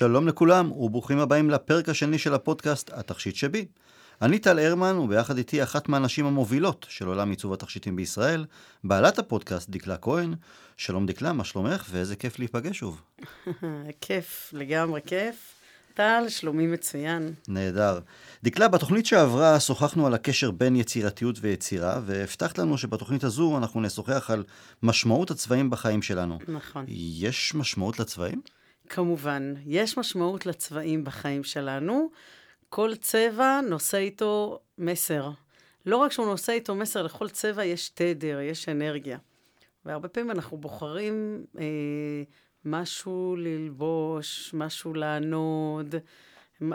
שלום לכולם וברוכים הבאים לפרק השני של הפודקאסט התכשיט שבי. אני טל הרמן וביחד איתי אחת מהנשים המובילות של עולם עיצוב התכשיטים בישראל, בעלת הפודקאסט דקלה כהן. שלום דקלה, מה שלומך ואיזה כיף להיפגש שוב. כיף, לגמרי כיף. טל, שלומי מצוין. נהדר. דקלה, בתוכנית שעברה שוחחנו על הקשר בין יצירתיות ויצירה, והבטחת לנו שבתוכנית הזו אנחנו נשוחח על משמעות הצבעים בחיים שלנו. נכון. יש משמעות לצבעים? כמובן, יש משמעות לצבעים בחיים שלנו. כל צבע נושא איתו מסר. לא רק שהוא נושא איתו מסר, לכל צבע יש תדר, יש אנרגיה. והרבה פעמים אנחנו בוחרים אה, משהו ללבוש, משהו לענוד,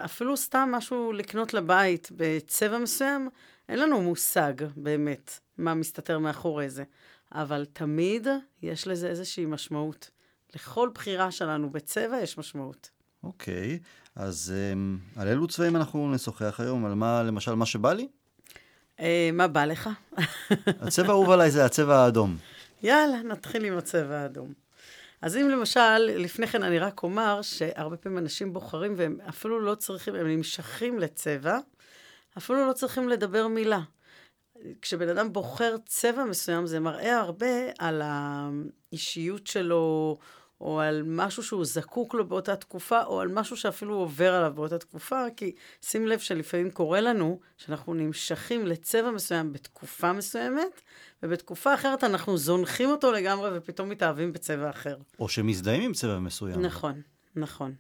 אפילו סתם משהו לקנות לבית בצבע מסוים, אין לנו מושג באמת מה מסתתר מאחורי זה. אבל תמיד יש לזה איזושהי משמעות. לכל בחירה שלנו בצבע יש משמעות. אוקיי, אז um, על אילו צבעים אנחנו נשוחח היום? על מה, למשל, מה שבא לי? Uh, מה בא לך? הצבע האהוב עליי זה הצבע האדום. יאללה, נתחיל עם הצבע האדום. אז אם למשל, לפני כן אני רק אומר שהרבה פעמים אנשים בוחרים והם אפילו לא צריכים, הם נמשכים לצבע, אפילו לא צריכים לדבר מילה. כשבן אדם בוחר צבע מסוים, זה מראה הרבה על האישיות שלו, או על משהו שהוא זקוק לו באותה תקופה, או על משהו שאפילו עובר עליו באותה תקופה, כי שים לב שלפעמים קורה לנו שאנחנו נמשכים לצבע מסוים בתקופה מסוימת, ובתקופה אחרת אנחנו זונחים אותו לגמרי ופתאום מתאהבים בצבע אחר. או שמזדהים עם צבע מסוים. נכון, נכון.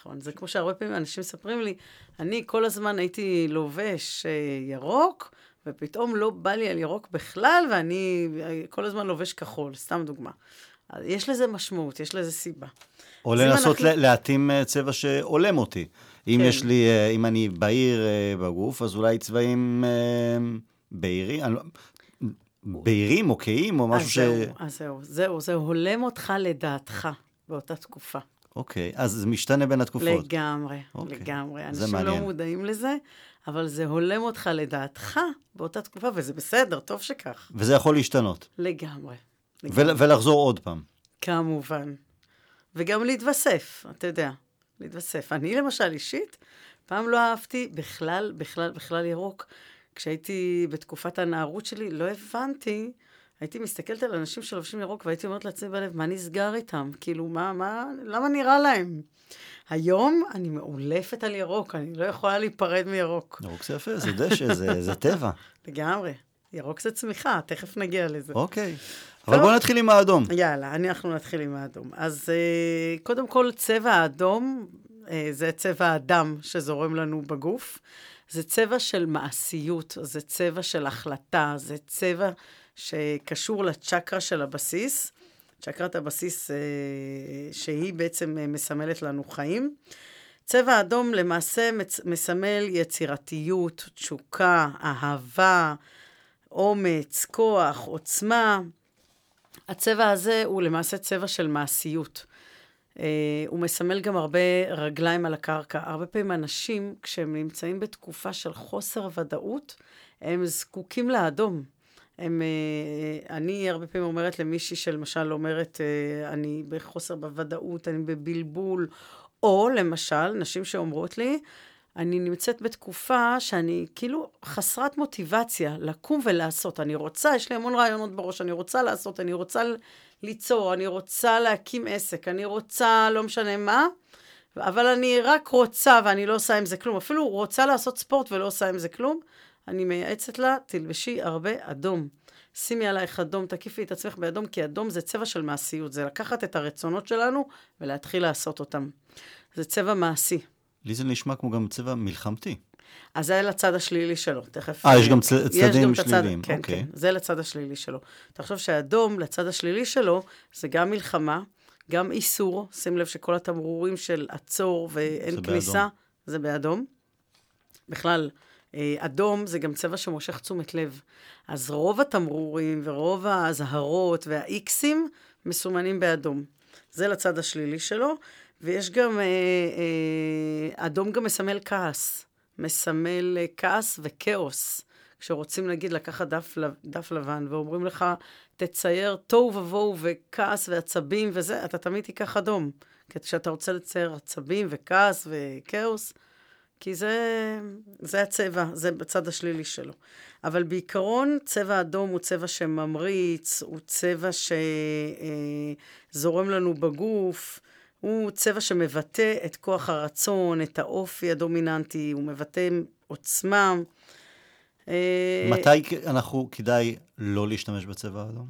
נכון. זה כמו שהרבה פעמים אנשים מספרים לי, אני כל הזמן הייתי לובש אה, ירוק, ופתאום לא בא לי על ירוק בכלל, ואני אה, כל הזמן לובש כחול, סתם דוגמה. יש לזה משמעות, יש לזה סיבה. או לנסות אנחנו... להתאים אה, צבע שהולם אותי. אם כן. יש לי, אה, אם אני בהיר אה, בגוף, אז אולי צבעים בהירים, לא- בהירים או כהים או משהו ש... אז זהו, זהו, זה הולם אותך לדעתך באותה תקופה. אוקיי, אז זה משתנה בין התקופות. לגמרי, אוקיי. לגמרי. אנשים לא מודעים לזה, אבל זה הולם אותך לדעתך באותה תקופה, וזה בסדר, טוב שכך. וזה יכול להשתנות. לגמרי. ול, ולחזור עוד פעם. כמובן. וגם להתווסף, אתה יודע, להתווסף. אני למשל אישית, פעם לא אהבתי בכלל, בכלל, בכלל ירוק. כשהייתי בתקופת הנערות שלי, לא הבנתי, הייתי מסתכלת על אנשים שלובשים ירוק והייתי אומרת לעצמי בלב, מה נסגר איתם? כאילו, מה, מה, למה נראה להם? היום אני מאולפת על ירוק, אני לא יכולה להיפרד מירוק. ירוק זה יפה, זה דשא, זה, זה טבע. לגמרי. ירוק זה צמיחה, תכף נגיע לזה. אוקיי. אבל בואו נתחיל עם האדום. יאללה, אנחנו נתחיל עם האדום. אז uh, קודם כל, צבע האדום, uh, זה צבע הדם שזורם לנו בגוף. זה צבע של מעשיות, זה צבע של החלטה, זה צבע שקשור לצ'קרה של הבסיס. צ'קרת הבסיס, uh, שהיא בעצם מסמלת לנו חיים. צבע אדום למעשה מסמל יצירתיות, תשוקה, אהבה, אומץ, כוח, עוצמה. הצבע הזה הוא למעשה צבע של מעשיות. Uh, הוא מסמל גם הרבה רגליים על הקרקע. הרבה פעמים אנשים, כשהם נמצאים בתקופה של חוסר ודאות, הם זקוקים לאדום. הם, uh, אני הרבה פעמים אומרת למישהי שלמשל אומרת, uh, אני בחוסר בוודאות, אני בבלבול, או למשל, נשים שאומרות לי, אני נמצאת בתקופה שאני כאילו חסרת מוטיבציה לקום ולעשות. אני רוצה, יש לי המון רעיונות בראש, אני רוצה לעשות, אני רוצה ליצור, אני רוצה להקים עסק, אני רוצה לא משנה מה, אבל אני רק רוצה ואני לא עושה עם זה כלום. אפילו רוצה לעשות ספורט ולא עושה עם זה כלום, אני מייעצת לה, תלבשי הרבה אדום. שימי עלייך אדום, תקיפי את עצמך באדום, כי אדום זה צבע של מעשיות, זה לקחת את הרצונות שלנו ולהתחיל לעשות אותם. זה צבע מעשי. לי זה נשמע כמו גם צבע מלחמתי. אז זה לצד השלילי שלו, תכף... אה, יש גם צ... צדדים שליליים, כן, אוקיי. כן, זה לצד השלילי שלו. תחשוב שהאדום, לצד השלילי שלו, זה גם מלחמה, גם איסור, שים לב שכל התמרורים של עצור ואין זה כניסה, באדום. זה באדום. בכלל, אה, אדום זה גם צבע שמושך תשומת לב. אז רוב התמרורים ורוב האזהרות והאיקסים מסומנים באדום. זה לצד השלילי שלו. ויש גם, אה, אה, אדום גם מסמל כעס. מסמל אה, כעס וכאוס. כשרוצים, נגיד, לקחת דף, דף לבן ואומרים לך, תצייר תוהו ובוהו וכעס ועצבים וזה, אתה תמיד תיקח אדום. כשאתה רוצה לצייר עצבים וכעס וכאוס, כי זה, זה הצבע, זה בצד השלילי שלו. אבל בעיקרון, צבע אדום הוא צבע שממריץ, הוא צבע שזורם לנו בגוף, הוא צבע שמבטא את כוח הרצון, את האופי הדומיננטי, הוא מבטא עוצמה. אה, מתי אנחנו, כדאי לא להשתמש בצבע האדום?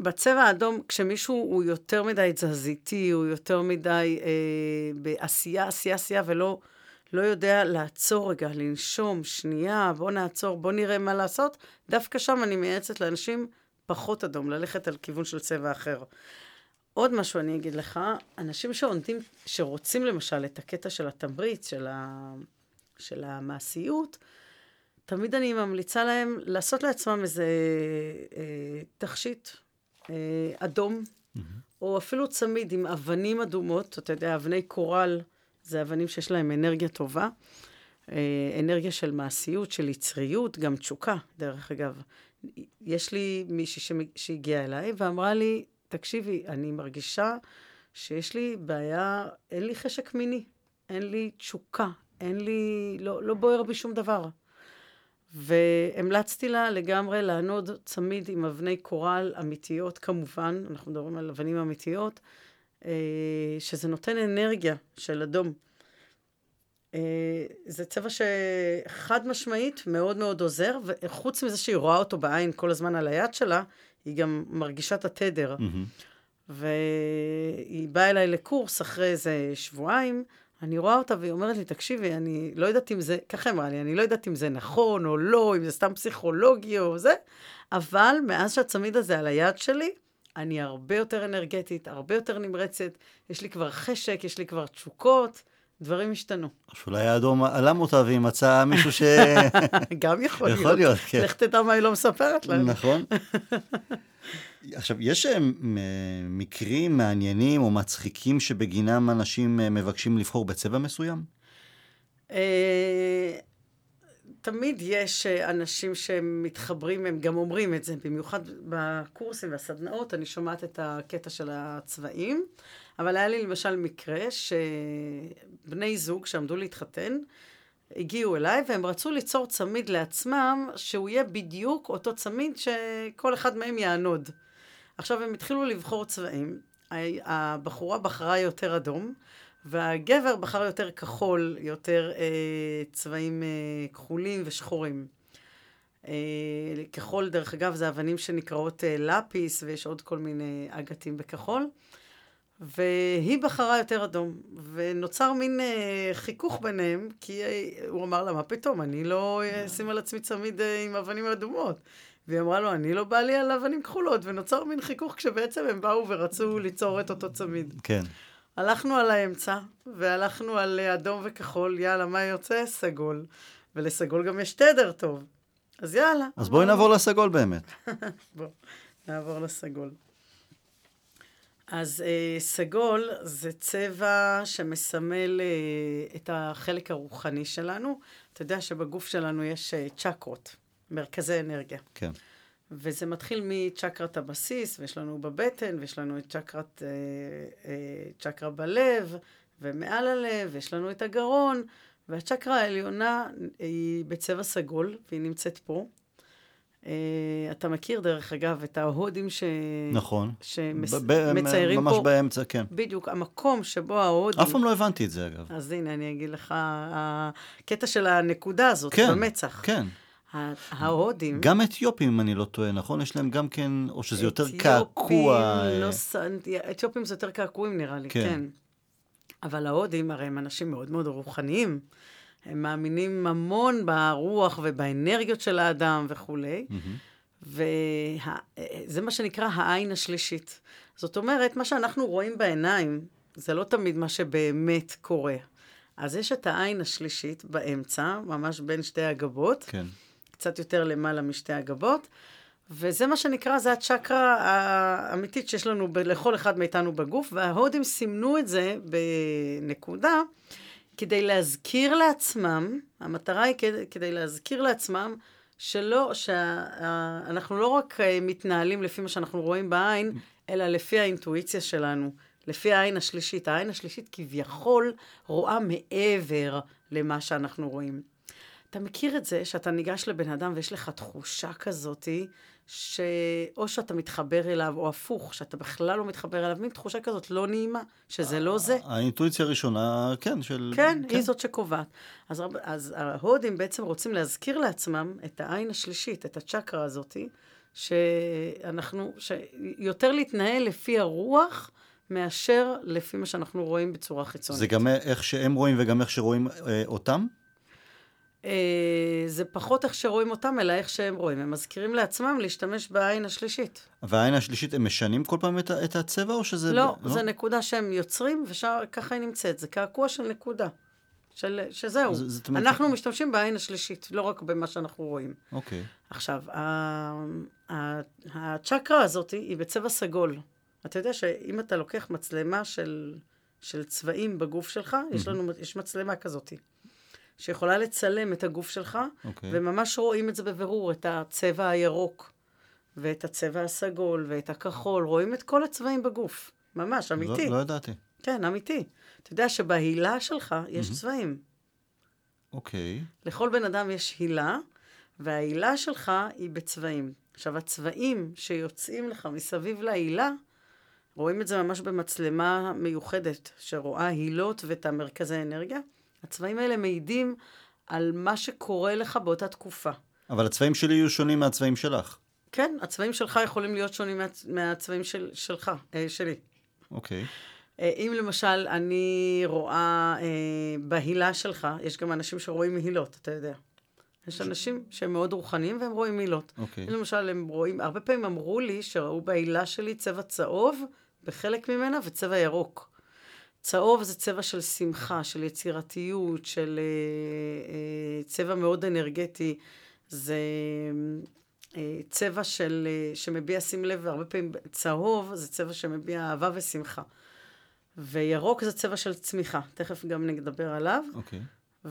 בצבע האדום, כשמישהו הוא יותר מדי תזזיתי, הוא יותר מדי אה, בעשייה, עשייה, עשייה, ולא לא יודע לעצור רגע, לנשום, שנייה, בוא נעצור, בוא נראה מה לעשות, דווקא שם אני מייעצת לאנשים פחות אדום, ללכת על כיוון של צבע אחר. עוד משהו אני אגיד לך, אנשים שעונדים, שרוצים למשל את הקטע של התמריץ, של, ה, של המעשיות, תמיד אני ממליצה להם לעשות לעצמם איזה אה, תכשיט אה, אדום, mm-hmm. או אפילו צמיד עם אבנים אדומות, אתה יודע, אבני קורל, זה אבנים שיש להם אנרגיה טובה, אה, אנרגיה של מעשיות, של יצריות, גם תשוקה, דרך אגב. יש לי מישהי שהגיעה אליי ואמרה לי, תקשיבי, אני מרגישה שיש לי בעיה, אין לי חשק מיני, אין לי תשוקה, אין לי, לא, לא בוער בי שום דבר. והמלצתי לה לגמרי לענוד צמיד עם אבני קורל אמיתיות, כמובן, אנחנו מדברים על אבנים אמיתיות, אה, שזה נותן אנרגיה של אדום. אה, זה צבע שחד משמעית מאוד מאוד עוזר, וחוץ מזה שהיא רואה אותו בעין כל הזמן על היד שלה, היא גם מרגישה את התדר. Mm-hmm. והיא באה אליי לקורס אחרי איזה שבועיים, אני רואה אותה והיא אומרת לי, תקשיבי, אני לא יודעת אם זה, ככה אמרה לי, אני לא יודעת אם זה נכון או לא, אם זה סתם פסיכולוגי או זה, אבל מאז שהצמיד הזה על היד שלי, אני הרבה יותר אנרגטית, הרבה יותר נמרצת, יש לי כבר חשק, יש לי כבר תשוקות, דברים השתנו. אולי האדום עלם אותה והיא מצאה מישהו ש... גם יכול להיות. יכול להיות, כן. לך תדע מה היא לא מספרת לנו. נכון. עכשיו, יש אה, מקרים מעניינים או מצחיקים שבגינם אנשים אה, מבקשים לבחור בצבע מסוים? אה, תמיד יש אנשים שמתחברים, הם גם אומרים את זה, במיוחד בקורסים והסדנאות, אני שומעת את הקטע של הצבעים, אבל היה לי למשל מקרה שבני זוג שעמדו להתחתן, הגיעו אליי והם רצו ליצור צמיד לעצמם, שהוא יהיה בדיוק אותו צמיד שכל אחד מהם יענוד. עכשיו הם התחילו לבחור צבעים, הבחורה בחרה יותר אדום, והגבר בחר יותר כחול, יותר אה, צבעים אה, כחולים ושחורים. אה, כחול, דרך אגב, זה אבנים שנקראות אה, לפיס, ויש עוד כל מיני אגתים בכחול. והיא בחרה יותר אדום, ונוצר מין אה, חיכוך ביניהם, כי אה, הוא אמר לה, מה פתאום, אני לא אשים על עצמי צמיד אה, עם אבנים אדומות. והיא אמרה לו, אני לא בא לי על אבנים כחולות, ונוצר מין חיכוך כשבעצם הם באו ורצו ליצור את אותו צמיד. כן. הלכנו על האמצע, והלכנו על אדום וכחול, יאללה, מה יוצא? סגול. ולסגול גם יש תדר טוב. אז יאללה. אז בואי נעבור לסגול באמת. בוא, נעבור לסגול. אז אה, סגול זה צבע שמסמל אה, את החלק הרוחני שלנו. אתה יודע שבגוף שלנו יש אה, צ'קרות. מרכזי אנרגיה. כן. וזה מתחיל מצ'קרת הבסיס, ויש לנו בבטן, ויש לנו את צ'קרת, אה, אה, צ'קרה בלב, ומעל הלב, ויש לנו את הגרון, והצ'קרה העליונה היא בצבע סגול, והיא נמצאת פה. Uh, אתה מכיר, דרך אגב, את ההודים ש... נכון. שמציירים פה. ממש באמצע, כן. בדיוק, המקום שבו ההודים... אף פעם לא הבנתי את זה, אגב. אז הנה, אני אגיד לך, הקטע של הנקודה הזאת, כן, במצח. כן. ההודים... גם אתיופים, אם אני לא טועה, נכון? יש להם גם כן, או שזה יותר קעקוע. לא, אתיופים זה יותר קעקועים נראה לי, כן. כן. אבל ההודים, הרי הם אנשים מאוד מאוד רוחניים. הם מאמינים המון ברוח ובאנרגיות של האדם וכולי. וזה מה שנקרא העין השלישית. זאת אומרת, מה שאנחנו רואים בעיניים, זה לא תמיד מה שבאמת קורה. אז יש את העין השלישית באמצע, ממש בין שתי הגבות. כן. קצת יותר למעלה משתי הגבות, וזה מה שנקרא, זה הצ'קרה האמיתית שיש לנו ב- לכל אחד מאיתנו בגוף, וההודים סימנו את זה בנקודה כדי להזכיר לעצמם, המטרה היא כדי, כדי להזכיר לעצמם שלא, שאנחנו לא רק אה, מתנהלים לפי מה שאנחנו רואים בעין, אלא לפי האינטואיציה שלנו. לפי העין השלישית. העין השלישית כביכול רואה מעבר למה שאנחנו רואים. אתה מכיר את זה שאתה ניגש לבן אדם ויש לך תחושה כזאתי, שאו שאתה מתחבר אליו, או הפוך, שאתה בכלל לא מתחבר אליו, מין תחושה כזאת לא נעימה, שזה לא זה. האינטואיציה הראשונה, כן, של... כן, כן. היא זאת שקובעת. אז, אז ההודים בעצם רוצים להזכיר לעצמם את העין השלישית, את הצ'קרה הזאתי, שאנחנו, שיותר להתנהל לפי הרוח, מאשר לפי מה שאנחנו רואים בצורה חיצונית. זה גם איך שהם רואים וגם איך שרואים אה, אותם? אה, זה פחות איך שרואים אותם, אלא איך שהם רואים. הם מזכירים לעצמם להשתמש בעין השלישית. והעין השלישית, הם משנים כל פעם את, את הצבע, או שזה... לא, ב... לא, זה נקודה שהם יוצרים, וככה היא נמצאת. זה קעקוע של נקודה. של, שזהו. זה, זה אנחנו זה... משתמשים בעין השלישית, לא רק במה שאנחנו רואים. אוקיי. עכשיו, הצ'קרה הזאת היא בצבע סגול. אתה יודע שאם אתה לוקח מצלמה של, של צבעים בגוף שלך, mm-hmm. יש לנו, יש מצלמה כזאת. שיכולה לצלם את הגוף שלך, okay. אוקיי. וממש רואים את זה בבירור, את הצבע הירוק, ואת הצבע הסגול, ואת הכחול, רואים את כל הצבעים בגוף. ממש, אמיתי. לא, לא ידעתי. כן, אמיתי. אתה יודע שבהילה שלך יש mm-hmm. צבעים. אוקיי. Okay. לכל בן אדם יש הילה, וההילה שלך היא בצבעים. עכשיו, הצבעים שיוצאים לך מסביב להילה, רואים את זה ממש במצלמה מיוחדת, שרואה הילות ואת המרכזי אנרגיה. הצבעים האלה מעידים על מה שקורה לך באותה תקופה. אבל הצבעים שלי יהיו שונים מהצבעים שלך. כן, הצבעים שלך יכולים להיות שונים מה, מהצבעים של, שלך, אה, שלי. אוקיי. אה, אם למשל אני רואה אה, בהילה שלך, יש גם אנשים שרואים מהילות, אתה יודע. יש אנשים שהם מאוד רוחניים והם רואים מילות. אוקיי. למשל, הם רואים, הרבה פעמים אמרו לי שראו בהילה שלי צבע צהוב בחלק ממנה וצבע ירוק. צהוב זה צבע של שמחה, של יצירתיות, של אה, אה, צבע מאוד אנרגטי. זה אה, צבע של, אה, שמביע, שים לב, הרבה פעמים צהוב זה צבע שמביע אהבה ושמחה. וירוק זה צבע של צמיחה, תכף גם נדבר עליו. אוקיי. Okay.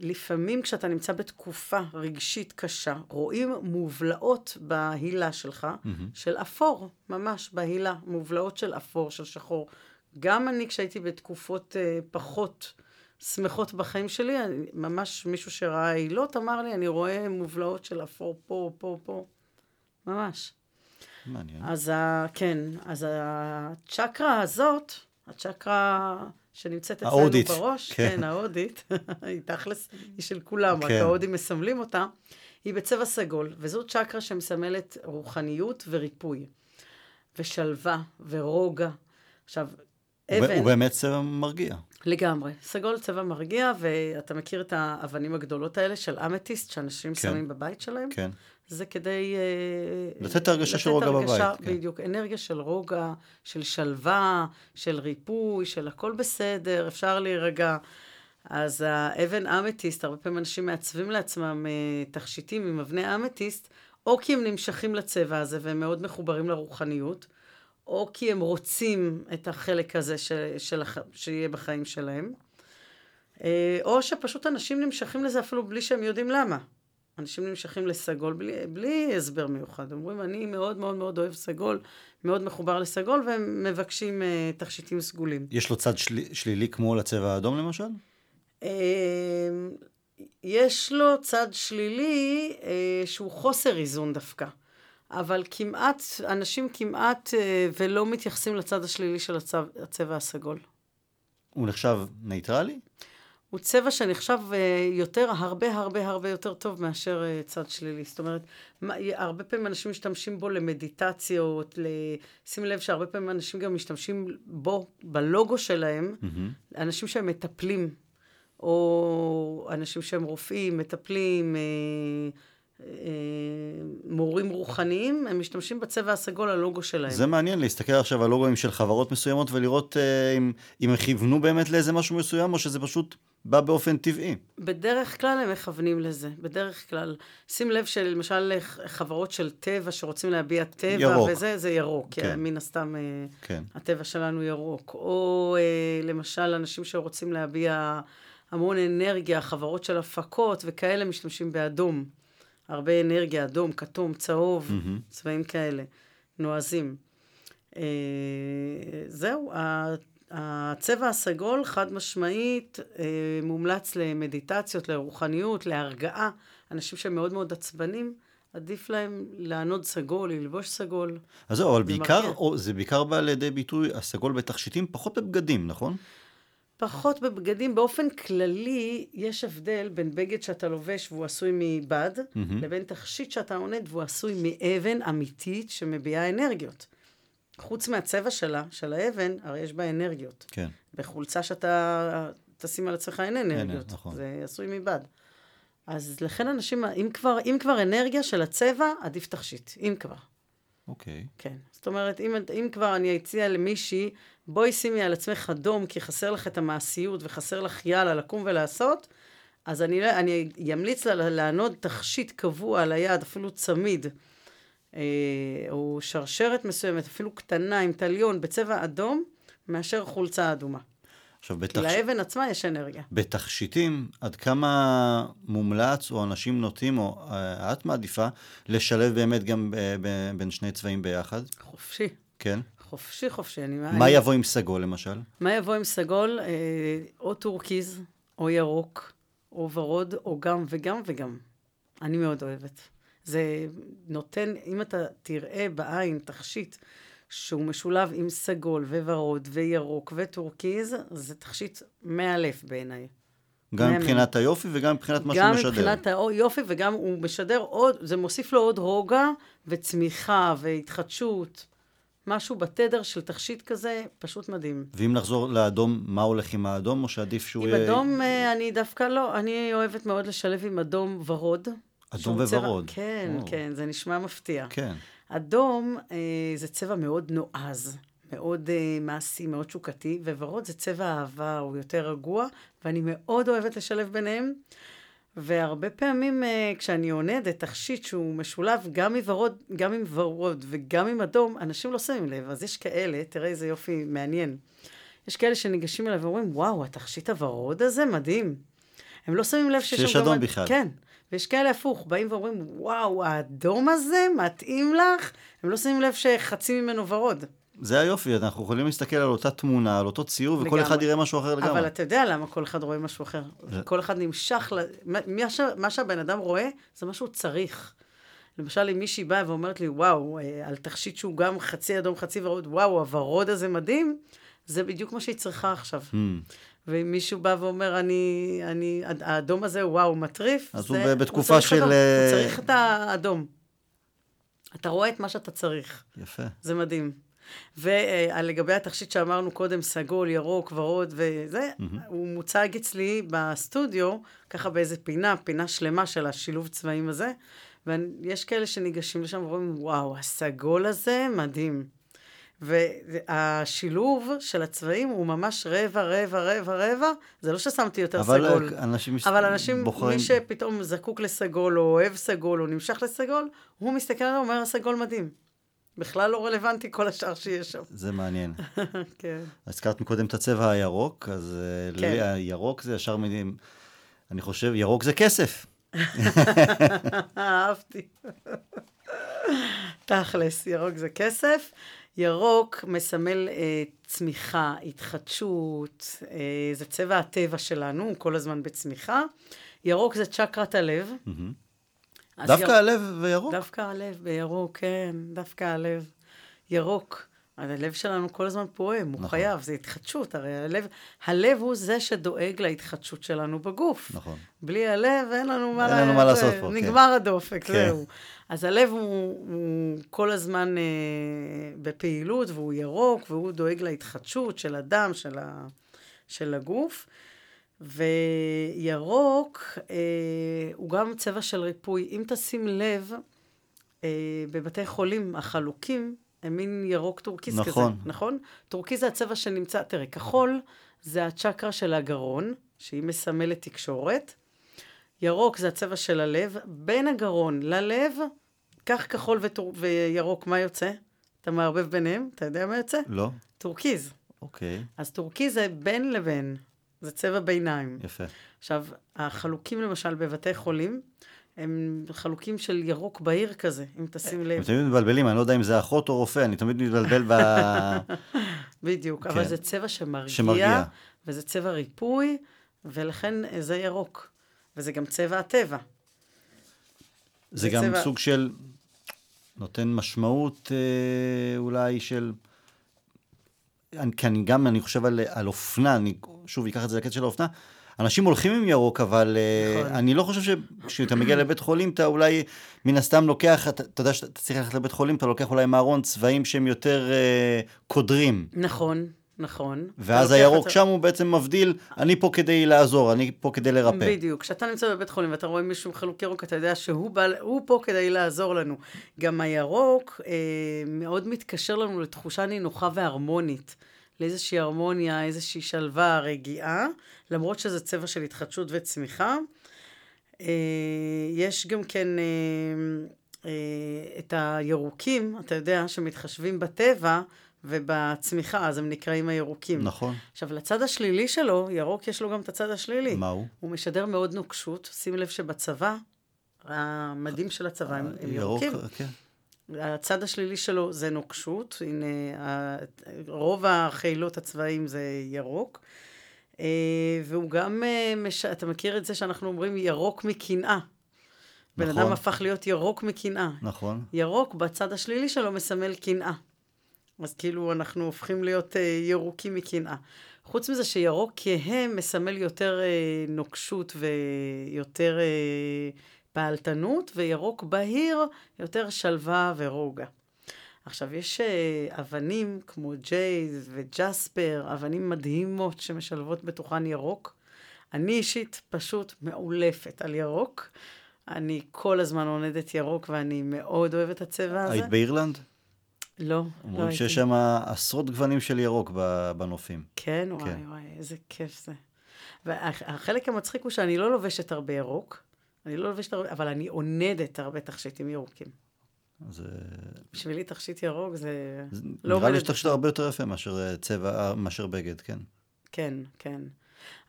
ולפעמים כשאתה נמצא בתקופה רגשית קשה, רואים מובלעות בהילה שלך, mm-hmm. של אפור, ממש בהילה, מובלעות של אפור, של שחור. גם אני, כשהייתי בתקופות uh, פחות שמחות בחיים שלי, אני, ממש מישהו שראה עילות אמר לי, אני רואה מובלעות של אפור פה, פה, פה. ממש. מעניין. אז ה, כן, אז הצ'קרה הזאת, הצ'קרה שנמצאת אצלנו ההודית. בראש, כן, כן ההודית, היא תכלס, היא של כולם, כן. רק ההודים מסמלים אותה, היא בצבע סגול, וזו צ'קרה שמסמלת רוחניות וריפוי, ושלווה, ורוגע. עכשיו, אבן... הוא באמת צבע מרגיע. לגמרי. סגול צבע מרגיע, ואתה מכיר את האבנים הגדולות האלה של אמתיסט, שאנשים כן. שמים בבית שלהם? כן. זה כדי... אה, לתת את הרגשה של רוגע הרגשה, בבית. כן. בדיוק, אנרגיה של רוגע, של שלווה, של ריפוי, של הכל בסדר, אפשר להירגע. אז האבן אמתיסט, הרבה פעמים אנשים מעצבים לעצמם אה, תכשיטים עם אבני אמתיסט, או כי הם נמשכים לצבע הזה והם מאוד מחוברים לרוחניות, או כי הם רוצים את החלק הזה ש, של, שיהיה בחיים שלהם, אה, או שפשוט אנשים נמשכים לזה אפילו בלי שהם יודעים למה. אנשים נמשכים לסגול בלי, בלי הסבר מיוחד. אומרים, אני מאוד מאוד מאוד אוהב סגול, מאוד מחובר לסגול, והם מבקשים uh, תכשיטים סגולים. יש לו צד של, שלילי כמו לצבע האדום למשל? Uh, יש לו צד שלילי uh, שהוא חוסר איזון דווקא. אבל כמעט, אנשים כמעט אה, ולא מתייחסים לצד השלילי של הצבע, הצבע הסגול. הוא נחשב נייטרלי? הוא צבע שנחשב אה, יותר, הרבה הרבה הרבה יותר טוב מאשר אה, צד שלילי. זאת אומרת, הרבה פעמים אנשים משתמשים בו למדיטציות, שים לב שהרבה פעמים אנשים גם משתמשים בו, בלוגו שלהם, mm-hmm. אנשים שהם מטפלים, או אנשים שהם רופאים, מטפלים, אה, מורים רוחניים, הם משתמשים בצבע הסגול, הלוגו שלהם. זה מעניין להסתכל עכשיו על לוגוים של חברות מסוימות ולראות אה, אם, אם הם כיוונו באמת לאיזה משהו מסוים, או שזה פשוט בא באופן טבעי. בדרך כלל הם מכוונים לזה, בדרך כלל. שים לב שלמשל חברות של טבע שרוצים להביע טבע, ירוק. וזה, זה ירוק, כן. כי מן הסתם אה, כן. הטבע שלנו ירוק. או למשל אנשים שרוצים להביע המון אנרגיה, חברות של הפקות וכאלה משתמשים באדום. הרבה אנרגיה, אדום, כתום, צהוב, mm-hmm. צבעים כאלה, נועזים. אה, זהו, הצבע הסגול חד משמעית אה, מומלץ למדיטציות, לרוחניות, להרגעה. אנשים שמאוד מאוד עצבנים, עדיף להם לענוד סגול, ללבוש סגול. אז זהו, אבל זה בעיקר. או, זה בעיקר בא לידי ביטוי הסגול בתכשיטים, פחות בבגדים, נכון? פחות בבגדים, באופן כללי, יש הבדל בין בגד שאתה לובש והוא עשוי מבד, מהמם. לבין תכשיט שאתה עונד והוא עשוי מאבן אמיתית שמביעה אנרגיות. חוץ מהצבע שלה, של האבן, הרי יש בה אנרגיות. כן. בחולצה שאתה תשים על עצמך אין אנרגיות. נכון. זה עשוי מבד. אז לכן אנשים, אם כבר, אם כבר אנרגיה של הצבע, עדיף תכשיט. אם כבר. אוקיי. כן. זאת אומרת, אם, אם כבר אני אציע למישהי, בואי שימי על עצמך אדום, כי חסר לך את המעשיות וחסר לך יאללה לקום ולעשות, אז אני, לא- אני אמליץ לה לענוד תכשיט קבוע על היד, אפילו צמיד, אה, או שרשרת מסוימת, אפילו קטנה, עם טליון, בצבע אדום, מאשר חולצה אדומה. עכשיו, כי בתכשי... לאבן עצמה יש אנרגיה. בתכשיטים, עד כמה מומלץ, או אנשים נוטים, או אה, את מעדיפה, לשלב באמת גם אה, ב- בין שני צבעים ביחד? חופשי. כן. חופשי, חופשי. אני, מה אני, יבוא עם סגול, למשל? מה יבוא עם סגול? אה, או טורקיז, או ירוק, או ורוד, או גם וגם וגם. אני מאוד אוהבת. זה נותן, אם אתה תראה בעין תכשיט שהוא משולב עם סגול וורוד וירוק וטורקיז, זה תכשיט מאלף בעיניי. גם מהמם. מבחינת היופי וגם מבחינת מה שהוא גם משדר. מבחינת היופי וגם הוא משדר עוד, זה מוסיף לו עוד רוגע וצמיחה והתחדשות. משהו בתדר של תכשיט כזה, פשוט מדהים. ואם נחזור לאדום, מה הולך עם האדום, או שעדיף שהוא עם יהיה... אדום אה, אני דווקא לא, אני אוהבת מאוד לשלב עם אדום ורוד. אדום צבע- וורוד. כן, וואו. כן, זה נשמע מפתיע. כן. אדום אה, זה צבע מאוד נועז, מאוד אה, מעשי, מאוד שוקתי, וורוד זה צבע אהבה, הוא יותר רגוע, ואני מאוד אוהבת לשלב ביניהם. והרבה פעמים אה, כשאני עונדת תכשיט שהוא משולב גם מוורוד, גם עם ורוד וגם עם אדום, אנשים לא שמים לב. אז יש כאלה, תראה איזה יופי מעניין. יש כאלה שניגשים אליו ואומרים, וואו, התכשיט הוורוד הזה מדהים. הם לא שמים לב שיש שיש שם גם... אדום אד- בכלל. כן. ויש כאלה הפוך, באים ואומרים, וואו, האדום הזה מתאים לך? הם לא שמים לב שחצי ממנו ורוד. זה היופי, אנחנו יכולים להסתכל על אותה תמונה, על אותו ציור, וכל לגמרי. אחד יראה משהו אחר לגמרי. אבל אתה יודע למה כל אחד רואה משהו אחר. זה- כל אחד נמשך, ל... מה, ש... מה שהבן אדם רואה, זה מה שהוא צריך. למשל, אם מישהי באה ואומרת לי, וואו, אה, על תכשיט שהוא גם חצי אדום, חצי ורוד, וואו, הוורוד הזה מדהים, זה בדיוק מה שהיא צריכה עכשיו. Hmm. ואם מישהו בא ואומר, אני, אני, האדום הזה, וואו, מטריף, אז זה- הוא בתקופה צריך של, אדום, אה, הוא צריך את האדום. אתה רואה את מה שאתה צריך. יפה. זה מדהים. ולגבי התכשיט שאמרנו קודם, סגול, ירוק, ורוד וזה, הוא מוצג אצלי בסטודיו, ככה באיזה פינה, פינה שלמה של השילוב צבעים הזה, ויש כאלה שניגשים לשם ואומרים, וואו, הסגול הזה מדהים. והשילוב של הצבעים הוא ממש רבע, רבע, רבע, רבע, זה לא ששמתי יותר אבל סגול. אנשים אבל אנשים, בוחרים... מי שפתאום זקוק לסגול, או אוהב סגול, או נמשך לסגול, הוא מסתכל עליו ואומר, הסגול מדהים. בכלל לא רלוונטי כל השאר שיש שם. זה מעניין. כן. הזכרת מקודם את הצבע הירוק, אז אה, כן. לי הירוק זה ישר מילים, אני חושב, ירוק זה כסף. אהבתי. תכלס, ירוק זה כסף. ירוק מסמל אה, צמיחה, התחדשות, אה, זה צבע הטבע שלנו, הוא כל הזמן בצמיחה. ירוק זה צ'קרת הלב. אז דווקא יר- הלב וירוק? דווקא הלב בירוק, כן, דווקא הלב. ירוק. הלב שלנו כל הזמן פועם, הוא נכון. חייב, זה התחדשות, הרי הלב, הלב הוא זה שדואג להתחדשות שלנו בגוף. נכון. בלי הלב אין לנו מה, אין לנו מה לעשות פה, כן. נגמר הדופק, כן. זהו. אז הלב הוא, הוא כל הזמן אה, בפעילות, והוא ירוק, והוא דואג להתחדשות של הדם, של, ה, של הגוף. וירוק אה, הוא גם צבע של ריפוי. אם תשים לב, אה, בבתי חולים החלוקים, מין ירוק טורקיז נכון. כזה, נכון? טורקיז זה הצבע שנמצא, תראה, כחול זה הצ'קרה של הגרון, שהיא מסמלת תקשורת. ירוק זה הצבע של הלב. בין הגרון ללב, קח כחול וטור... וירוק, מה יוצא? אתה מערבב ביניהם? אתה יודע מה יוצא? לא? טורקיז. אוקיי, אז טורקיז זה בין לבין, זה צבע ביניים. יפה. עכשיו, החלוקים למשל בבתי חולים, הם חלוקים של ירוק בהיר כזה, אם תשים לב. הם תמיד מתבלבלים, אני לא יודע אם זה אחות או רופא, אני תמיד מתבלבל ב... בדיוק, כן. אבל זה צבע שמרגיע, שמרגיע. וזה צבע ריפוי, ולכן זה ירוק. וזה גם צבע הטבע. זה זה גם צבע- סוג של נותן משמעות אה, אולי של... אני, כי אני גם, אני חושב על, על אופנה, אני שוב אקח את זה לקטע של האופנה. אנשים הולכים עם ירוק, אבל אה, נכון. אני לא חושב שכשאתה מגיע לבית חולים, אתה אולי מן הסתם לוקח, אתה, אתה יודע שאתה צריך ללכת לבית חולים, אתה לוקח אולי מארון צבעים שהם יותר אה, קודרים. נכון, נכון. ואז הירוק שם הוא בעצם מבדיל, אני פה כדי לעזור, אני פה כדי לרפא. בדיוק. כשאתה נמצא בבית חולים ואתה רואה מישהו עם חלוק ירוק, אתה יודע שהוא בא, הוא פה כדי לעזור לנו. גם הירוק אה, מאוד מתקשר לנו לתחושה נינוחה והרמונית. לאיזושהי הרמוניה, איזושהי שלווה, רגיעה, למרות שזה צבע של התחדשות וצמיחה. אה, יש גם כן אה, אה, את הירוקים, אתה יודע, שמתחשבים בטבע ובצמיחה, אז הם נקראים הירוקים. נכון. עכשיו, לצד השלילי שלו, ירוק יש לו גם את הצד השלילי. מה הוא? הוא משדר מאוד נוקשות. שים לב שבצבא, המדים של הצבא הם, הם ירוק, ירוקים. כן. הצד השלילי שלו זה נוקשות. הנה, רוב החילות הצבאיים זה ירוק. אה, והוא גם, אה, מש... אתה מכיר את זה שאנחנו אומרים ירוק מקנאה. בן נכון. אדם הפך להיות ירוק מקנאה. נכון. ירוק בצד השלילי שלו מסמל קנאה. אז כאילו אנחנו הופכים להיות אה, ירוקים מקנאה. חוץ מזה שירוק כהה מסמל יותר נוקשות ויותר אה, פעלתנות, וירוק בהיר יותר שלווה ורוגע. עכשיו, יש אה, אבנים כמו ג'ייז וג'ספר, אבנים מדהימות שמשלבות בתוכן ירוק. אני אישית פשוט מעולפת על ירוק. אני כל הזמן עונדת ירוק ואני מאוד אוהבת את הצבע הזה. היית באירלנד? לא, לא אומרים הייתי. שיש שם עשרות גוונים של ירוק בנופים. כן, וואי, כן. וואי, איזה כיף זה. והחלק המצחיק הוא שאני לא לובשת הרבה ירוק, אני לא לובשת הרבה, אבל אני עונדת הרבה תכשיטים ירוקים. אז אה, בשבילי תכשיט ירוק זה... זה- לא נראה לי שאתה הרבה יותר יפה מאשר אה, צבע, מאשר בגד, כן. כן, כן.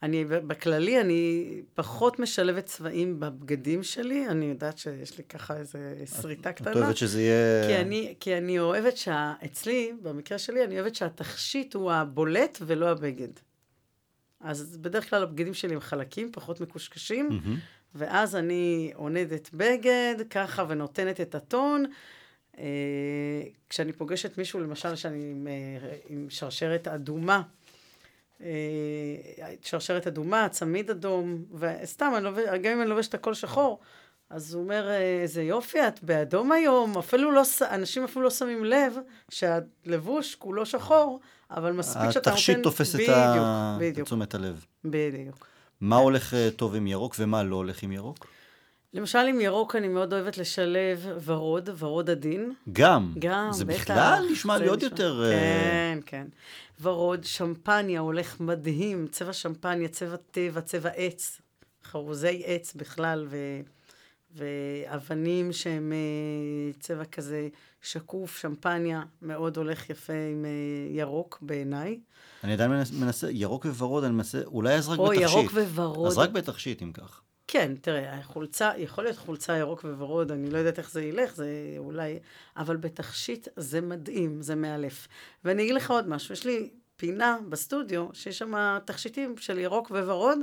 אני, בכללי, אני פחות משלבת צבעים בבגדים שלי, אני יודעת שיש לי ככה איזה שריטה קטנה. את אוהבת שזה יהיה... כי אני, כי אני אוהבת שה... אצלי, במקרה שלי, אני אוהבת שהתכשיט הוא הבולט ולא הבגד. אז בדרך כלל הבגדים שלי הם חלקים, פחות מקושקשים, מהמם. ואז אני עונדת בגד, ככה, ונותנת את הטון. אה, כשאני פוגשת מישהו, למשל, שאני עם, אה, עם שרשרת אדומה, אה, שרשרת אדומה, צמיד אדום, וסתם, אני לובש, גם אם אני לובשת הכל שחור, אז הוא אומר, אה, איזה יופי, את באדום היום, אפילו לא, אנשים אפילו לא שמים לב שהלבוש כולו שחור, אבל מספיק שאתה נותן... התכשיט תופס את בדיוק, את תשומת הלב. בדיוק. מה הולך אה, טוב עם ירוק ומה לא הולך עם ירוק? למשל, עם ירוק אני מאוד אוהבת לשלב ורוד, ורוד עדין. גם. גם, זה בטח. בכלל נשמע לי זה עוד יותר... אה, כן, כן. ורוד, שמפניה הולך מדהים, צבע שמפניה, צבע טבע, צבע עץ, חרוזי עץ בכלל, ו... ואבנים שהם אה, צבע כזה שקוף, שמפניה, מאוד הולך יפה עם אה, ירוק בעיניי. אני עדיין מנס- מנסה, ירוק וורוד, אני מנסה, אולי אז רק או בתכשיט. ירוק וורוד. אז רק בתכשיט, אם כך. כן, תראה, חולצה, יכול להיות חולצה ירוק וורוד, אני לא יודעת איך זה ילך, זה אולי... אבל בתכשיט זה מדהים, זה מאלף. ואני אגיד לך עוד משהו, יש לי פינה בסטודיו, שיש שם תכשיטים של ירוק וורוד.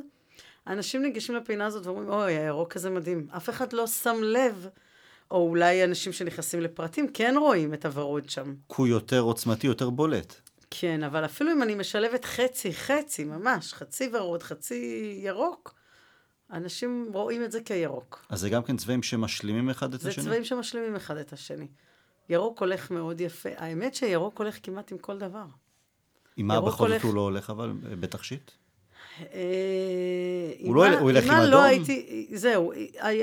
אנשים ניגשים לפינה הזאת ואומרים, אוי, הירוק הזה מדהים. אף אחד לא שם לב, או אולי אנשים שנכנסים לפרטים כן רואים את הוורוד שם. כי הוא יותר עוצמתי, יותר בולט. כן, אבל אפילו אם אני משלבת חצי, חצי, ממש, חצי ורוד, חצי ירוק, אנשים רואים את זה כירוק. אז זה גם כן צבעים שמשלימים אחד את זה השני? צבעים שמשלימים אחד את השני. ירוק הולך מאוד יפה. האמת שירוק הולך כמעט עם כל דבר. עם מה בכל זאת הולך- הוא לא הולך, אבל אה, בתכשיט? אה, הוא לא- הוא ילך עם מה אדום? לא הייתי, זהו,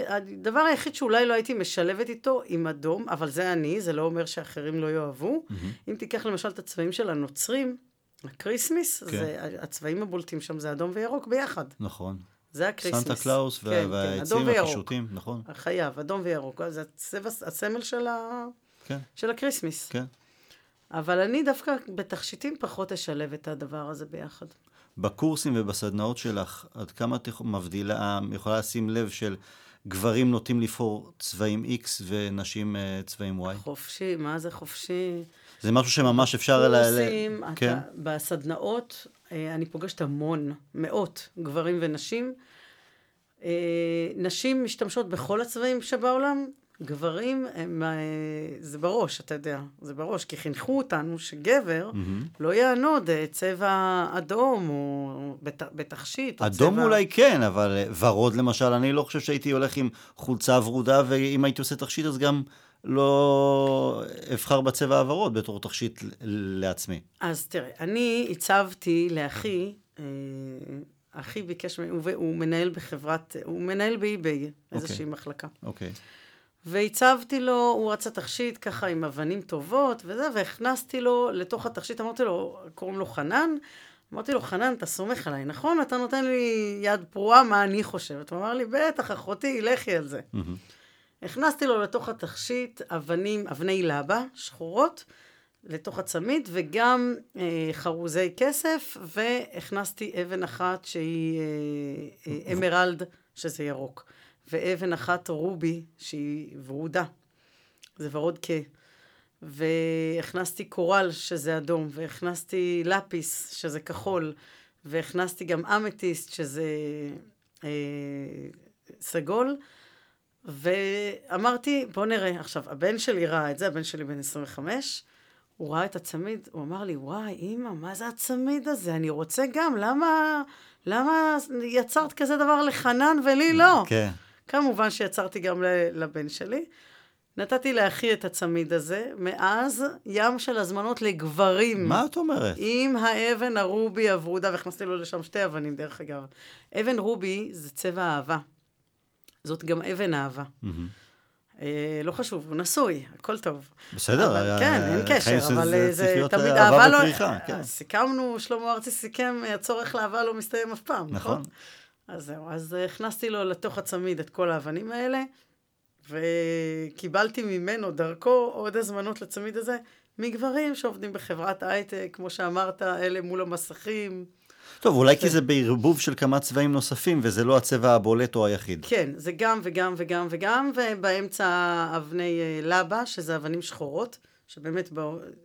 הדבר היחיד שאולי לא הייתי משלבת איתו עם אדום, אבל זה אני, זה לא אומר שאחרים לא יאהבו. אם תיקח למשל את הצבעים של הנוצרים, ה Christmas, כן. זה, הצבעים הבולטים שם זה אדום וירוק ביחד. נכון. זה ה Christmas. סנטה קלאוס כן, וה- כן, והעצים אדום וירוק. והקישוטים, נכון? חייב, אדום וירוק. זה הצבע, הסמל של, ה... כן, של ה Christmas. כן. אבל אני דווקא בתכשיטים פחות אשלב את הדבר הזה ביחד. בקורסים ובסדנאות שלך, עד כמה את מבדילה, יכולה לשים לב של גברים נוטים לבחור צבעים X ונשים uh, צבעים Y? חופשי, מה זה חופשי? זה משהו שממש אפשר... קורסים, ל... כן. בסדנאות, אה, אני פוגשת המון, מאות גברים ונשים. אה, נשים משתמשות בכל הצבעים שבעולם, גברים, הם, אה, זה בראש, אתה יודע, זה בראש, כי חינכו אותנו שגבר mm-hmm. לא יענוד צבע אדום או בת, בתכשיט. אדום צבע... אולי כן, אבל ורוד למשל, אני לא חושב שהייתי הולך עם חולצה ורודה, ואם הייתי עושה תכשיט אז גם לא אבחר בצבע הוורוד בתור תכשיט לעצמי. אז תראה, אני הצבתי לאחי, אה, אחי ביקש, הוא, הוא מנהל בחברת, הוא מנהל באי-ביי, okay. איזושהי אוקיי. מחלקה. אוקיי. Okay. והצבתי לו, הוא רצה תכשיט ככה עם אבנים טובות וזה, והכנסתי לו לתוך התכשיט, אמרתי לו, קוראים לו חנן, אמרתי לו, חנן, אתה סומך עליי, נכון? אתה נותן לי יד פרועה, מה אני חושבת? הוא אמר לי, בטח, אחותי, לכי על זה. Mm-hmm. הכנסתי לו לתוך התכשיט אבנים, אבני לבה שחורות, לתוך הצמיד, וגם אה, חרוזי כסף, והכנסתי אבן אחת שהיא אה, אה, אמרלד, שזה ירוק, ואבן אחת רובי, שהיא ורודה, זה ורוד כה. והכנסתי קורל, שזה אדום, והכנסתי לפיס, שזה כחול, והכנסתי גם אמתיסט, שזה אה, סגול. ואמרתי, בוא נראה. עכשיו, הבן שלי ראה את זה, הבן שלי בן 25, הוא ראה את הצמיד, הוא אמר לי, וואי, אימא, מה זה הצמיד הזה? אני רוצה גם, למה, למה יצרת כזה דבר לחנן ולי לא? כן. כמובן שיצרתי גם לבן שלי. נתתי לאחי את הצמיד הזה, מאז ים של הזמנות לגברים. מה את אומרת? עם האבן הרובי הוורודה, והכנסתי לו לשם שתי אבנים, דרך אגב. אבן רובי זה צבע אהבה. זאת גם אבן אהבה. אה, לא חשוב, הוא נשוי, הכל טוב. בסדר, אבל, כן, אין קשר, אבל אה, זה תמיד אהבה לא... כן. סיכמנו, שלמה ארצי סיכם, הצורך לאהבה לא מסתיים אף פעם, נכון? נכון. אז זהו, אז הכנסתי לו לתוך הצמיד את כל האבנים האלה, וקיבלתי ממנו, דרכו, עוד הזמנות לצמיד הזה, מגברים שעובדים בחברת הייטק, כמו שאמרת, אלה מול המסכים. טוב, אולי כי זה בערבוב של כמה צבעים נוספים, וזה לא הצבע הבולט או היחיד. כן, זה גם וגם וגם וגם, ובאמצע אבני אה, לבה, שזה אבנים שחורות, שבאמת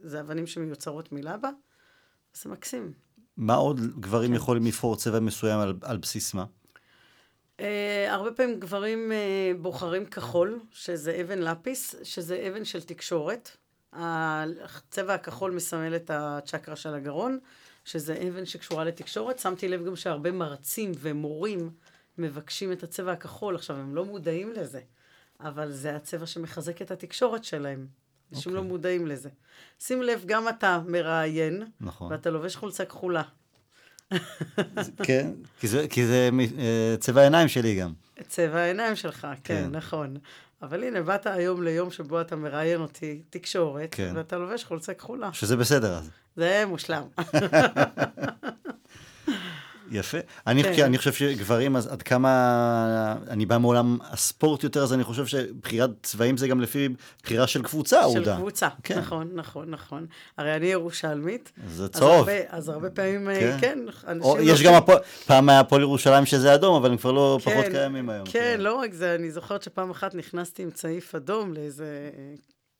זה אבנים שמיוצרות מלבה, זה מקסים. מה עוד גברים כן. יכולים לבחור צבע מסוים על, על בסיס מה? Uh, הרבה פעמים גברים uh, בוחרים כחול, שזה אבן לפיס, שזה אבן של תקשורת. הצבע הכחול מסמל את הצ'קרה של הגרון. שזה אבן שקשורה לתקשורת. שמתי לב גם שהרבה מרצים ומורים מבקשים את הצבע הכחול. עכשיו, הם לא מודעים לזה, אבל זה הצבע שמחזק את התקשורת שלהם. אנשים okay. לא אוקיי. מודעים לזה. שים לב, גם אתה מראיין, נכון. ואתה לובש חולצה כחולה. כן, כי זה, כי זה uh, צבע העיניים שלי גם. צבע העיניים שלך, כן, כן, נכון. אבל הנה, באת היום ליום שבו אתה מראיין אותי תקשורת, כן. ואתה לובש חולצה כחולה. שזה בסדר אז. זה מושלם. יפה. אני, כן. אני חושב שגברים, אז עד כמה... אני בא מעולם הספורט יותר, אז אני חושב שבחירת צבעים זה גם לפי בחירה של קבוצה אהודה. של קבוצה, כן. נכון, נכון, נכון. הרי אני ירושלמית. זה צהוב. אז הרבה, אז הרבה פעמים, אה, כן, כן אנשים... או, יש לא... גם הפועל, פעם היה הפועל ירושלים שזה אדום, אבל הם כבר לא כן, פחות קיימים היום. כן, כן, לא רק זה, אני זוכרת שפעם אחת נכנסתי עם צעיף אדום לאיזה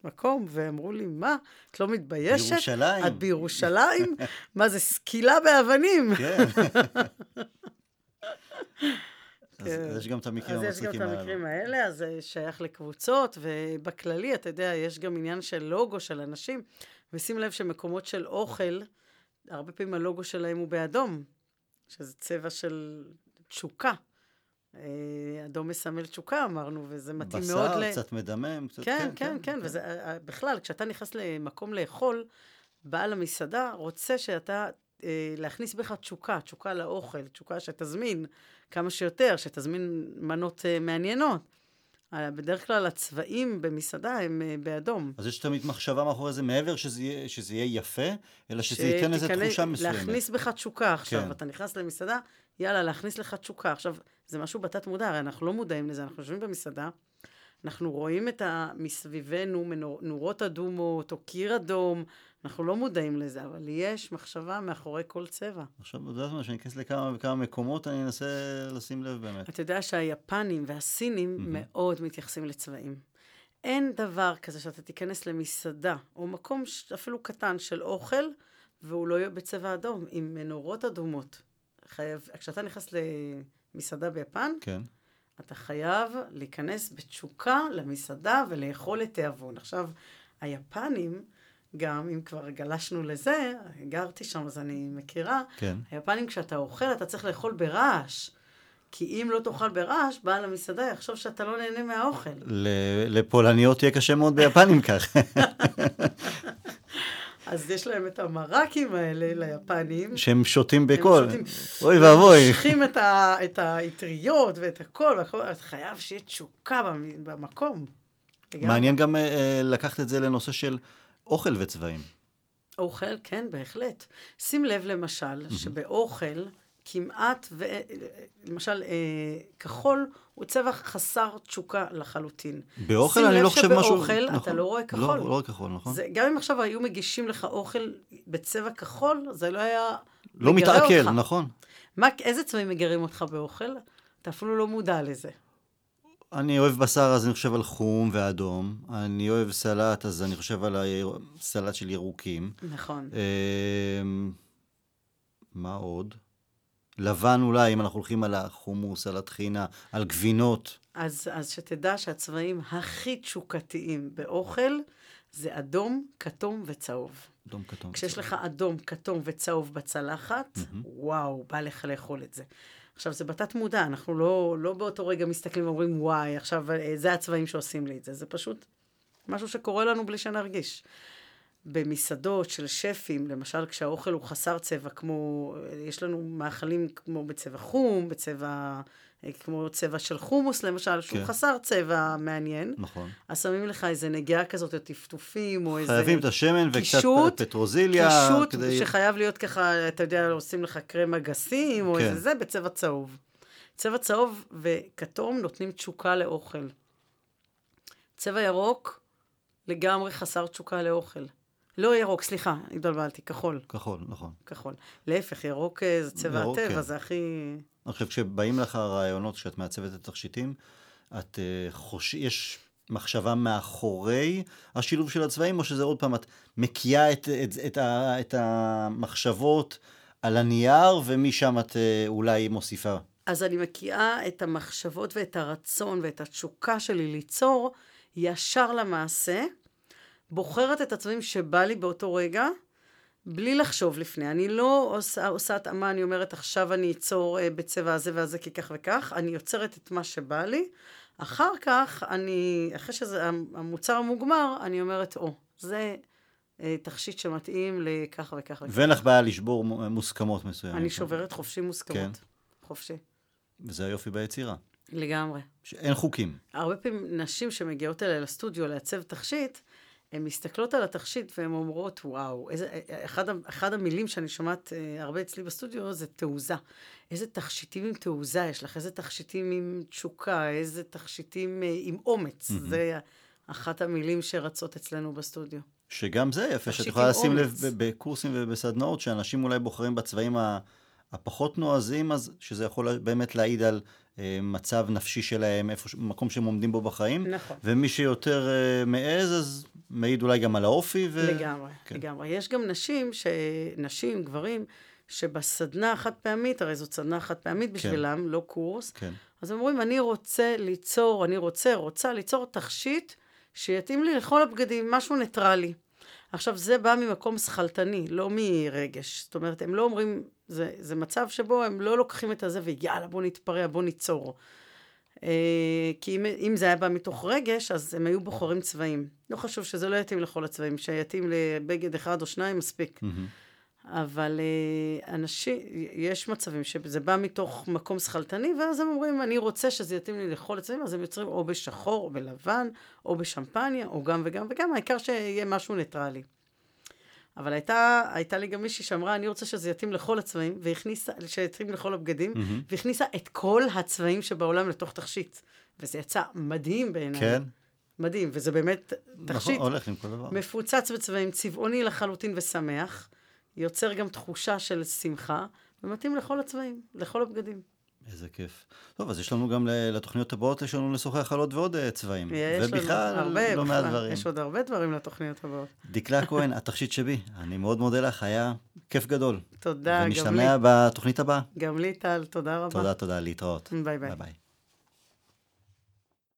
מקום, ואמרו לי, מה, את לא מתביישת? בירושלים. את בירושלים? מה זה, סקילה באבנים? כן. אז כן. יש גם את המקרים המצחיקים האלה. אז יש גם את המקרים האלה, אז זה שייך לקבוצות, ובכללי, אתה יודע, יש גם עניין של לוגו של אנשים, ושים לב שמקומות של אוכל, הרבה פעמים הלוגו שלהם הוא באדום, שזה צבע של תשוקה. אה, אדום מסמל תשוקה, אמרנו, וזה מתאים בשר, מאוד ל... בשר, קצת מדמם. קצת... כן, כן, כן, כן, כן. וזה, אה, אה, בכלל, כשאתה נכנס למקום לאכול, בעל המסעדה רוצה שאתה, אה, להכניס בך תשוקה, תשוקה לאוכל, תשוקה שתזמין כמה שיותר, שתזמין מנות אה, מעניינות. בדרך כלל הצבעים במסעדה הם באדום. אז יש תמיד מחשבה מאחורי זה, מעבר שזה יהיה, שזה יהיה יפה, אלא שזה ייתן איזו תחושה מסוימת. להכניס בך תשוקה עכשיו. כן. אתה נכנס למסעדה, יאללה, להכניס לך תשוקה. עכשיו, זה משהו בתת מודע, הרי אנחנו לא מודעים לזה, אנחנו יושבים במסעדה, אנחנו רואים את ה... מסביבנו מנור- נורות אדומות או קיר אדום, אנחנו לא מודעים לזה, אבל יש מחשבה מאחורי כל צבע. עכשיו, אתה יודעת מה, שאני אכנס לכמה וכמה מקומות, אני אנסה לשים לב באמת. אתה יודע שהיפנים והסינים מאוד מתייחסים לצבעים. אין דבר כזה שאתה תיכנס למסעדה, או מקום אפילו קטן של אוכל, והוא לא יהיה בצבע אדום, עם מנורות אדומות. חייב, כשאתה נכנס למסעדה ביפן, כן. אתה חייב להיכנס בתשוקה למסעדה ולאכול את תיאבון. עכשיו, היפנים, גם אם כבר גלשנו לזה, גרתי שם אז אני מכירה, כן. היפנים כשאתה אוכל אתה צריך לאכול ברעש. כי אם לא תאכל ברעש, בעל המסעדה יחשוב שאתה לא נהנה מהאוכל. לפולניות יהיה קשה מאוד ביפנים כך. אז יש להם את המרקים האלה ליפנים. שהם שותים הם בקול. שותים- אוי ואבוי. מושכים את, ה, את האטריות ואת הכל, והכל, אתה חייב שיהיה תשוקה במ- במקום. מעניין גם אה, אה, לקחת את זה לנושא של אוכל וצבעים. אוכל, כן, בהחלט. שים לב למשל, שבאוכל כמעט, ו... למשל, אה, כחול הוא צבע חסר תשוקה לחלוטין. באוכל שים אני לב לא חושב משהו... שבאוכל אתה נכון. לא רואה כחול. לא, לא רואה כחול, נכון. זה, גם אם עכשיו היו מגישים לך אוכל בצבע כחול, זה לא היה... לא מתעכל, אותך. נכון. מה, איזה צבעים מגרים אותך באוכל? אתה אפילו לא מודע לזה. אני אוהב בשר, אז אני חושב על חום ואדום. אני אוהב סלט, אז אני חושב על הסלט של ירוקים. נכון. אמ, מה עוד? לבן אולי, אם אנחנו הולכים על החומוס, על הטחינה, על גבינות. אז, אז שתדע שהצבעים הכי תשוקתיים באוכל זה אדום, כתום וצהוב. אדום כתום. כשיש לך אדום, כתום וצהוב בצלחת, וואו, בא לך לאכול את זה. עכשיו, זה בתת מודע, אנחנו לא, לא באותו רגע מסתכלים ואומרים, וואי, עכשיו אה, זה הצבעים שעושים לי את זה. זה פשוט משהו שקורה לנו בלי שנרגיש. במסעדות של שפים, למשל כשהאוכל הוא חסר צבע, כמו, יש לנו מאכלים כמו בצבע חום, בצבע, אה, כמו צבע של חומוס למשל, שהוא כן. חסר צבע מעניין. נכון. אז שמים לך איזה נגיעה כזאת, או טפטופים, או איזה... חייבים את השמן וקצת קישוט, פטרוזיליה. קישוט כדי... שחייב להיות ככה, אתה יודע, עושים לך קרם אגסים, או כן. איזה זה, בצבע צהוב. צבע צהוב וכתום נותנים תשוקה לאוכל. צבע ירוק, לגמרי חסר תשוקה לאוכל. לא ירוק, סליחה, התבלבלתי, כחול, כחול, נכון. כחול. להפך, ירוק אה, זה צבע ירוק, הטבע, כן. זה הכי... אני חושב כשבאים לך רעיונות, כשאת מעצבת את התכשיטים, את uh, חוש... יש מחשבה מאחורי השילוב של הצבעים, או שזה עוד פעם, את מקיאה את, את, את, ה, את המחשבות על הנייר, ומשם את uh, אולי מוסיפה. אז אני מקיאה את המחשבות ואת הרצון ואת התשוקה שלי ליצור ישר למעשה, בוחרת את הצבעים שבא לי באותו רגע, בלי לחשוב לפני. אני לא עושה, עושה התאמה, אני אומרת עכשיו אני אצור אה, בצבע הזה והזה כי כך וכך, אני יוצרת את מה שבא לי. אחר כך, אני, אחרי שזה המוצר מוגמר, אני אומרת, או, זה אה, תכשיט שמתאים לכך וכך וכך. ואין לך בעיה לשבור מו- מוסכמות מסוימות. אני שוברת חופשי מוסכמות. כן. חופשי. וזה היופי ביצירה. לגמרי. שאין חוקים. הרבה פעמים נשים שמגיעות אליי לסטודיו לעצב תכשיט, הן מסתכלות על התכשיט והן אומרות, וואו, איזה, אחד, אחד המילים שאני שומעת אה, הרבה אצלי בסטודיו זה תעוזה. איזה תכשיטים עם תעוזה יש לך, איזה תכשיטים עם תשוקה, איזה תכשיטים אה, עם אומץ. Mm-hmm. זה אחת המילים שרצות אצלנו בסטודיו. שגם זה יפה, שאת יכולה לשים לב בקורסים ובסדנאות, שאנשים אולי בוחרים בצבעים הפחות נועזים, אז שזה יכול באמת להעיד על מצב נפשי שלהם, איפה, מקום שהם עומדים בו בחיים. נכון. ומי שיותר אה, מעז, אז מעיד אולי גם על האופי. ו... לגמרי, כן. לגמרי. יש גם נשים, ש... נשים, גברים, שבסדנה החד פעמית, הרי זאת סדנה חד פעמית בשבילם, לא קורס, כן. אז הם אומרים, אני רוצה ליצור, אני רוצה, רוצה ליצור תכשיט שיתאים לי לכל הבגדים, משהו ניטרלי. עכשיו, זה בא ממקום שכלתני, לא מרגש. זאת אומרת, הם לא אומרים, זה, זה מצב שבו הם לא לוקחים את הזה ויאללה, בוא נתפרע, בוא ניצור. אה, כי אם, אם זה היה בא מתוך רגש, אז הם היו בוחרים צבעים. לא חשוב שזה לא יתאים לכל הצבעים, שיתאים לבגד אחד או שניים, מספיק. מהמם. אבל אה, אנשים, יש מצבים שזה בא מתוך מקום שכלתני, ואז הם אומרים, אני רוצה שזה יתאים לי לכל הצבעים, אז הם יוצרים או בשחור, או בלבן, או בשמפניה, או גם וגם וגם, העיקר שיהיה משהו ניטרלי. אבל הייתה, הייתה לי גם מישהי שאמרה, אני רוצה שזה יתאים לכל הצבעים, והכניסה, שיתאים לכל הבגדים, מהמם. והכניסה את כל הצבעים שבעולם לתוך תכשיט. וזה יצא מדהים בעיניי. כן. מדהים, וזה באמת תכשיט נכון, הולך עם כל דבר. מפוצץ בצבעים, צבעוני לחלוטין ושמח, יוצר גם תחושה של שמחה, ומתאים לכל הצבעים, לכל הבגדים. איזה כיף. טוב, אז יש לנו גם לתוכניות הבאות, יש לנו לשוחח על עוד ועוד אה, צבעים. יש לנו הרבה, לא מעט דברים. יש עוד הרבה דברים לתוכניות הבאות. דקלה כהן, התכשיט שבי, אני מאוד מודה לך, היה כיף גדול. תודה, גם לי. ונשתמע בתוכנית הבאה. גם לי, טל, תודה רבה. תודה, תודה, להתראות. ביי ביי. ביי ביי.